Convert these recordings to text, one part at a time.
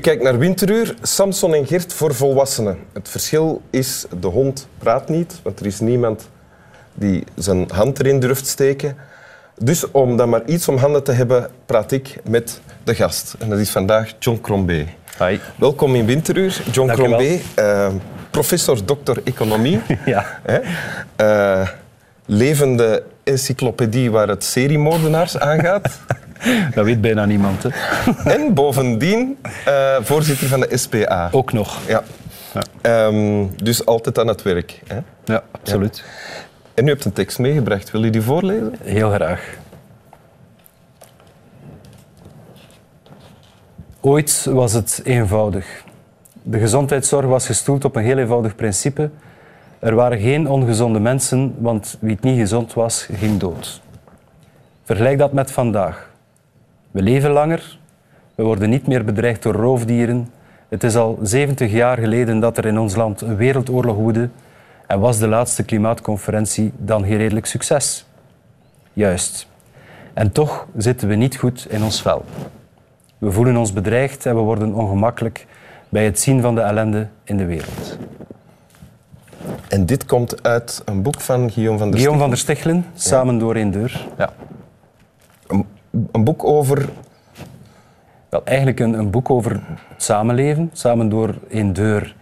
U kijkt naar Winteruur, Samson en Gert voor volwassenen. Het verschil is, de hond praat niet, want er is niemand die zijn hand erin durft steken. Dus om dan maar iets om handen te hebben, praat ik met de gast. En dat is vandaag John Crombé. Hi. Welkom in Winteruur. John Dank. Crombé, eh, professor dokter economie. Ja. Eh, levende encyclopedie waar het seriemoordenaars aangaat. Dat weet bijna niemand. Hè. en bovendien eh, voorzitter van de SPA. Ook nog. Ja. Ja. Ehm, dus altijd aan het werk. Hè? Ja, absoluut. En u hebt een tekst meegebracht. Wil u die voorlezen? Heel graag. Ooit was het eenvoudig. De gezondheidszorg was gestoeld op een heel eenvoudig principe. Er waren geen ongezonde mensen, want wie het niet gezond was, ging dood. Vergelijk dat met vandaag. We leven langer, we worden niet meer bedreigd door roofdieren. Het is al 70 jaar geleden dat er in ons land een wereldoorlog woedde en was de laatste klimaatconferentie dan geen redelijk succes. Juist. En toch zitten we niet goed in ons vel. We voelen ons bedreigd en we worden ongemakkelijk bij het zien van de ellende in de wereld. En dit komt uit een boek van Guillaume van der Guillaume Stichelen. van der Stichelen, Samen door één deur. Ja. Een, boek over... Wel, eigenlijk een, een boek over het samenleven, samen door één deur.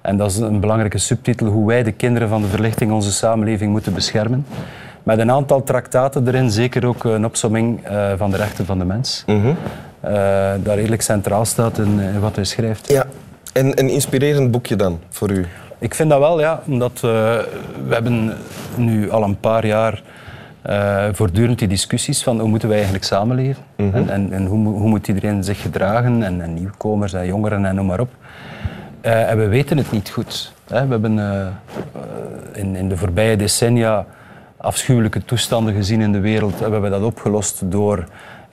En dat is een belangrijke subtitel, hoe wij de kinderen van de verlichting onze samenleving moeten beschermen. Met een aantal traktaten erin, zeker ook een opsomming eh, van de rechten van de mens. Eh, dat redelijk centraal staat in, eh, wat hij schrijft. Ja. En een inspirerend boekje dan, voor u. Ik vind dat wel, ja. Omdat we hebben nu al een paar jaar eh, voortdurend die discussies van hoe moeten wij eigenlijk samenleven. En, en, en hoe, hoe moet iedereen zich gedragen. En, en nieuwkomers en jongeren en noem maar op. Eh, en we weten het niet goed. Hè. We hebben eh, in, in de voorbije decennia afschuwelijke toestanden gezien in de wereld. En we hebben dat opgelost door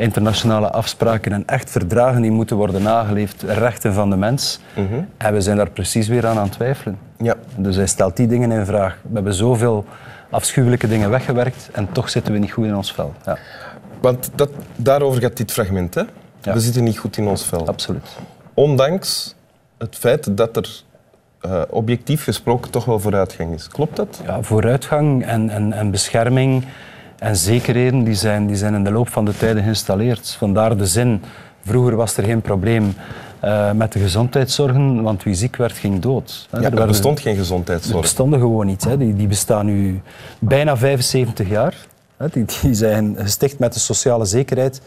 internationale afspraken en echt verdragen die moeten worden nageleefd, rechten van de mens. En we zijn daar precies weer aan aan het twijfelen. Ja. Dus hij stelt die dingen in vraag. We hebben zoveel afschuwelijke dingen weggewerkt en toch zitten we niet goed in ons vel. Ja, Want dat, daarover gaat dit fragment. Hè? Ja. We zitten niet goed in ons vel. absoluut. Ondanks het feit dat er eh, objectief gesproken toch wel vooruitgang is. Klopt dat? Ja, vooruitgang en, en, en bescherming en zekerheden die zijn, die zijn in de loop van de tijden geïnstalleerd. Vandaar de zin, vroeger was er geen probleem eh, met de gezondheidszorgen, want wie ziek werd, ging dood. Ja, Er er bestond geen gezondheidszorg. bestonden gewoon niet. Hè. Die, die bestaan nu bijna 75 jaar. Hè. Die, die zijn gesticht met de sociale zekerheid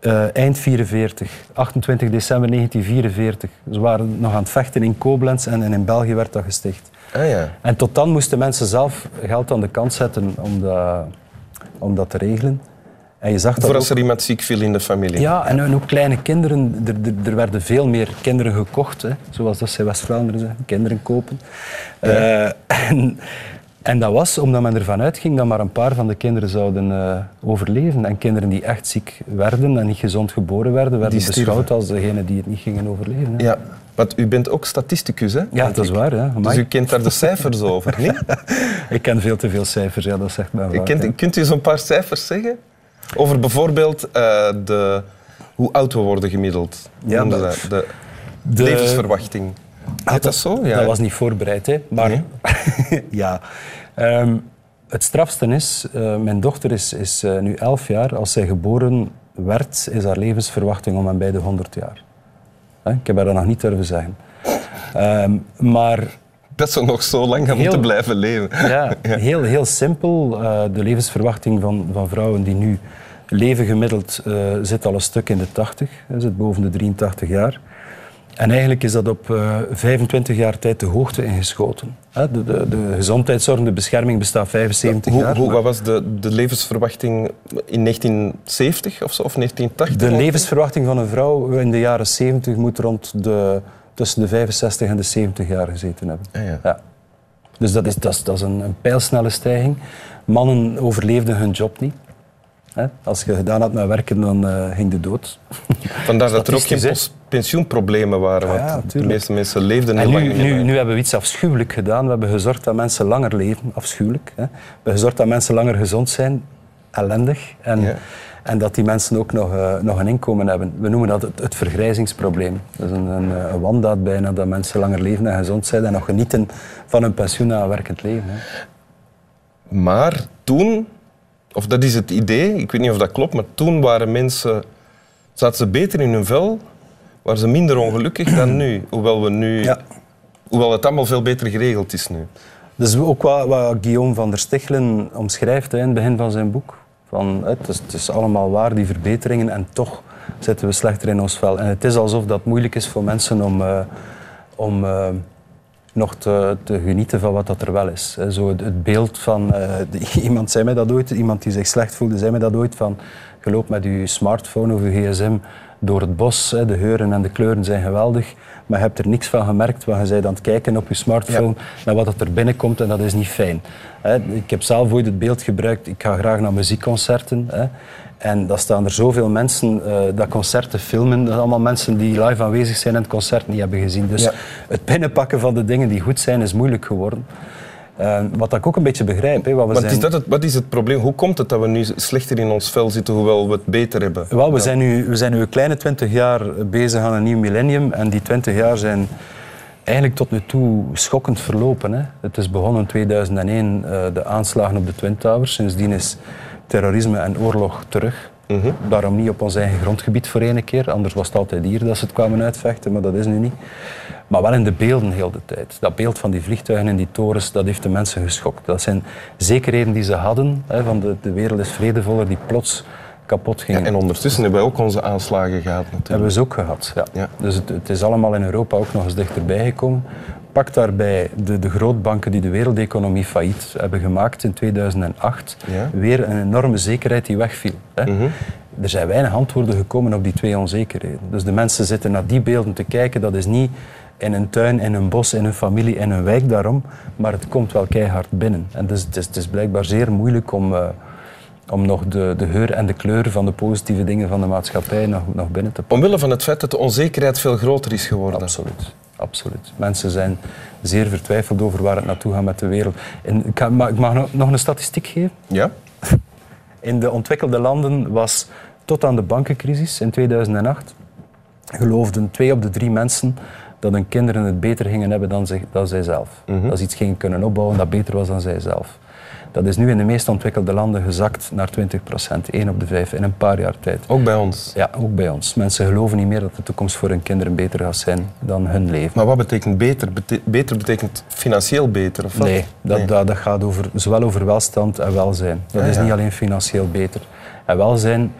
eh, eind 44, 28 december 1944. Ze waren nog aan het vechten in Koblenz en, in België werd dat gesticht. Ah ja. En tot dan moesten mensen zelf geld aan de kant zetten om dat, om dat te regelen. En je zag dat Voor als er iemand ziek viel in de familie. ja, en, ook kleine kinderen. Er, er, er werden veel meer kinderen gekocht, hè, zoals dat ze West-Vlaanderen zeggen, kinderen kopen. Eh, en, en dat was omdat men ervan uitging dat maar een paar van de kinderen zouden eh, overleven. En kinderen die echt ziek werden en niet gezond geboren werden, werden Die stierven. beschouwd als degene die het niet gingen overleven. hè. Ja, want u bent ook statisticus, hè? Ja, dat is waar. Hè. Dus u kent daar de cijfers over, niet? Ik ken veel te veel cijfers, ja, dat zegt men waar. kent, ja. kunt u zo'n paar cijfers zeggen? Over bijvoorbeeld eh, de, hoe oud we worden gemiddeld. Ja, dat? De, De- levensverwachting. Heet dat zo? Ja. Dat was niet voorbereid, hè. maar Nee. ja. Ehm, het strafste is, eh, mijn dochter is, is eh, nu 11 jaar. Als zij geboren werd, is haar levensverwachting om en bij de 100 jaar. Hè, Ik heb haar dat nog niet durven zeggen. Ehm, maar Dat ze nog zo lang gaan Heel- moeten blijven leven. ja, Heel, heel simpel. eh, de levensverwachting van, van vrouwen die nu leven gemiddeld zit al een stuk in de 80. hè, zit boven de 83 jaar. En eigenlijk is dat op eh, 25 jaar tijd de hoogte ingeschoten. De, de, de gezondheidszorg, de bescherming bestaat 75 Hoe, jaar. hoe, wat was de, de levensverwachting in 1970 of zo, of 1980? de levensverwachting van een vrouw in de jaren 70 moet rond de, tussen de 65 en de 70 jaar gezeten hebben. Ah, ja. Ja. Dus dat is, dat is, dat is een, een pijlsnelle stijging. Mannen overleefden hun job niet. Hè? Als je gedaan had met werken, dan eh, ging de dood. Vandaar dat er ook geen Statistisch, hè? pos- pensioenproblemen waren, want Ja, de meeste mensen leefden heel En lang nu, nu, nu hebben we iets afschuwelijk gedaan. We hebben gezorgd dat mensen langer leven. Afschuwelijk. Hè? We hebben gezorgd dat mensen langer gezond zijn. ellendig. En, Ja. en dat die mensen ook nog, eh, nog een inkomen hebben. We noemen dat het, het vergrijzingsprobleem. Dat is een, een, een wandaad bijna, dat mensen langer leven en gezond zijn en nog genieten van hun pensioen na een werkend leven. Hè. Maar toen, of dat is het idee, ik weet niet of dat klopt, maar toen waren mensen, zaten ze beter in hun vel, waren ze minder ongelukkig dan nu. Hoewel, we nu, Ja. hoewel het allemaal veel beter geregeld is nu. Dat is ook wat, wat Guillaume van der Stichelen omschrijft hè, in het begin van zijn boek. Van, het, is, het is allemaal waar, die verbeteringen, en toch zitten we slechter in ons vel. En het is alsof dat moeilijk is voor mensen om, eh, om eh, nog te, te genieten van wat dat er wel is. Zo het, het beeld van, eh, de- iemand zei mij dat ooit, iemand die zich slecht voelde, zei mij dat ooit van, je loopt met je smartphone of je gsm door het bos, hè, de geuren en de kleuren zijn geweldig, maar je hebt er niks van gemerkt, want je bent aan het kijken op je smartphone naar wat dat er binnenkomt en dat is niet fijn. Hè. Ik heb zelf ooit het beeld gebruikt, ik ga graag naar muziekconcerten. Hè. En dan staan er zoveel mensen eh, dat concerten filmen. Dat zijn allemaal mensen die live aanwezig zijn en het concert niet hebben gezien. Dus Ja. het binnenpakken van de dingen die goed zijn is moeilijk geworden. Eh, wat ik ook een beetje begrijp. Hè, wat we Maar zijn... is dat het, wat is het probleem? Hoe komt het dat we nu slechter in ons vel zitten, hoewel we het beter hebben? Wel, we, zijn nu, we zijn nu een kleine twintig jaar bezig aan een nieuw millennium. En die twintig jaar zijn eigenlijk tot nu toe schokkend verlopen. Hè. Het is begonnen in 2001, eh, de aanslagen op de Twin Towers. Sindsdien is terrorisme en oorlog terug. Daarom niet op ons eigen grondgebied voor ene keer. Anders was het altijd hier dat ze het kwamen uitvechten, maar dat is nu niet. Maar wel in de beelden heel de tijd. Dat beeld van die vliegtuigen en die torens, dat heeft de mensen geschokt. Dat zijn zekerheden die ze hadden, hè, van de, de wereld is vredevoller, die plots kapot gingen. Ja, en ondertussen hebben wij ook onze aanslagen gehad natuurlijk. Hebben we ze ook gehad, ja. Ja. Dus het, het is allemaal in Europa ook nog eens dichterbij gekomen. Pak daarbij de, de grootbanken die de wereldeconomie failliet hebben gemaakt in 2008. Ja. Weer een enorme zekerheid die wegviel. Hè. Mhm. Er zijn weinig antwoorden gekomen op die twee onzekerheden. Dus de mensen zitten naar die beelden te kijken. Dat is niet in een tuin, in een bos, in een familie, in een wijk daarom. Maar het komt wel keihard binnen. En dus het, is, het is blijkbaar zeer moeilijk om... eh, om nog de, de geur en de kleur van de positieve dingen van de maatschappij nog, nog binnen te pakken. Omwille van het feit dat de onzekerheid veel groter is geworden. Absoluut. Absoluut. Mensen zijn zeer vertwijfeld over waar het naartoe gaat met de wereld. En ik, ga- maar ik mag nog- nog een statistiek geven. Ja? In de ontwikkelde landen was tot aan de bankencrisis in 2008 geloofden twee op de drie mensen dat hun kinderen het beter gingen hebben dan, zich, dan zijzelf. Dat ze iets gingen kunnen opbouwen dat beter was dan zijzelf. Dat is nu in de meest ontwikkelde landen gezakt naar 20 procent, 1 op de 5 in een paar jaar tijd. Ook bij ons. Ja, ook bij ons. Mensen geloven niet meer dat de toekomst voor hun kinderen beter gaat zijn dan hun leven. Maar wat betekent beter? Bete- beter betekent financieel beter? Of wat? Nee, dat, Nee. Dat, dat gaat over, zowel over welstand en welzijn. Dat Ja, is ja. niet alleen financieel beter. En welzijn,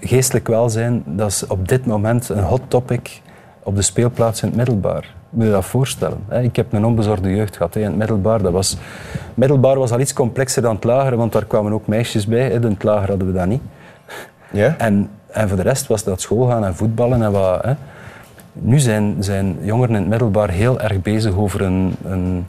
geestelijk welzijn, dat is op dit moment een hot topic op de speelplaats in het middelbaar. Moet je dat voorstellen? Ik heb een onbezorgde jeugd gehad in het middelbaar. Dat was, middelbaar was al iets complexer dan het lager, want daar kwamen ook meisjes bij. In het lager hadden we dat niet. Ja? En, en voor de rest was dat school gaan en voetballen en wat. Hè. Nu zijn, zijn jongeren in het middelbaar heel erg bezig over een, een,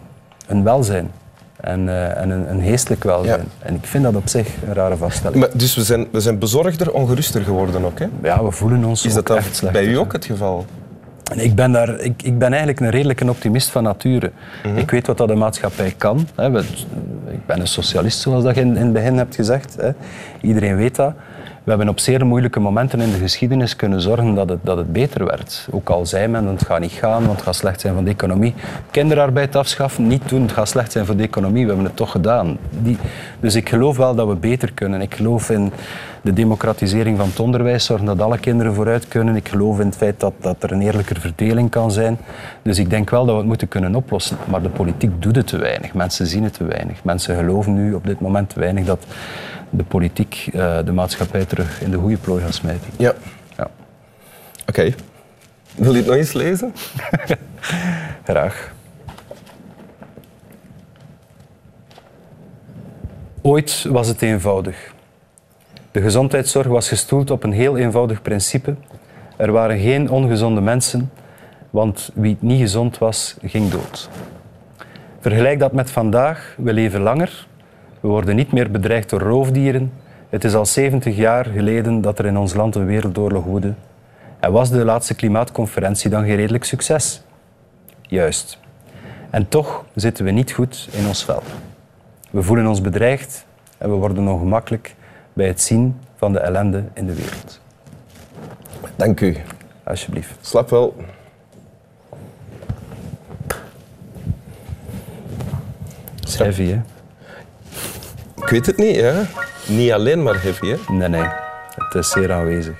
een welzijn. En, eh, en een, een geestelijk welzijn. Ja. En ik vind dat op zich een rare vaststelling. Maar, dus we zijn, we zijn bezorgder, ongeruster geworden ook. Hè? Ja, we voelen ons Is dat bij u ook het geval? En Ik ben, daar, ik, ik ben eigenlijk een redelijke optimist van nature. Mhm. Ik weet wat dat de maatschappij kan. Hè. Ik ben een socialist, zoals dat je in, in het begin hebt gezegd. Hè. Iedereen weet dat. We hebben op zeer moeilijke momenten in de geschiedenis kunnen zorgen dat het, dat het beter werd. Ook al zei men, het gaat niet gaan, want het gaat slecht zijn voor de economie. Kinderarbeid afschaffen, niet doen, het gaat slecht zijn voor de economie. We hebben het toch gedaan. Die, dus ik geloof wel dat we beter kunnen. Ik geloof in de democratisering van het onderwijs, zorgen dat alle kinderen vooruit kunnen. Ik geloof in het feit dat, dat er een eerlijker verdeling kan zijn. Dus ik denk wel dat we het moeten kunnen oplossen. Maar de politiek doet het te weinig. Mensen zien het te weinig. Mensen geloven nu op dit moment te weinig dat de politiek eh, de maatschappij terug in de goede plooi gaat smijten. Ja. Ja, Oké. Wil je het nog eens lezen? graag. Ooit was het eenvoudig. De gezondheidszorg was gestoeld op een heel eenvoudig principe. Er waren geen ongezonde mensen, want wie niet gezond was, ging dood. Vergelijk dat met vandaag. We leven langer. We worden niet meer bedreigd door roofdieren. Het is al 70 jaar geleden dat er in ons land een wereldoorlog woedde. En was de laatste klimaatconferentie dan geen redelijk succes? Juist. En toch zitten we niet goed in ons vel. We voelen ons bedreigd en we worden ongemakkelijk bij het zien van de ellende in de wereld. Dank u. Alsjeblieft. Slap wel. Heavy, hè? Ik weet het niet, ja. Niet alleen maar heavy, hè. Nee, nee. Het is zeer aanwezig.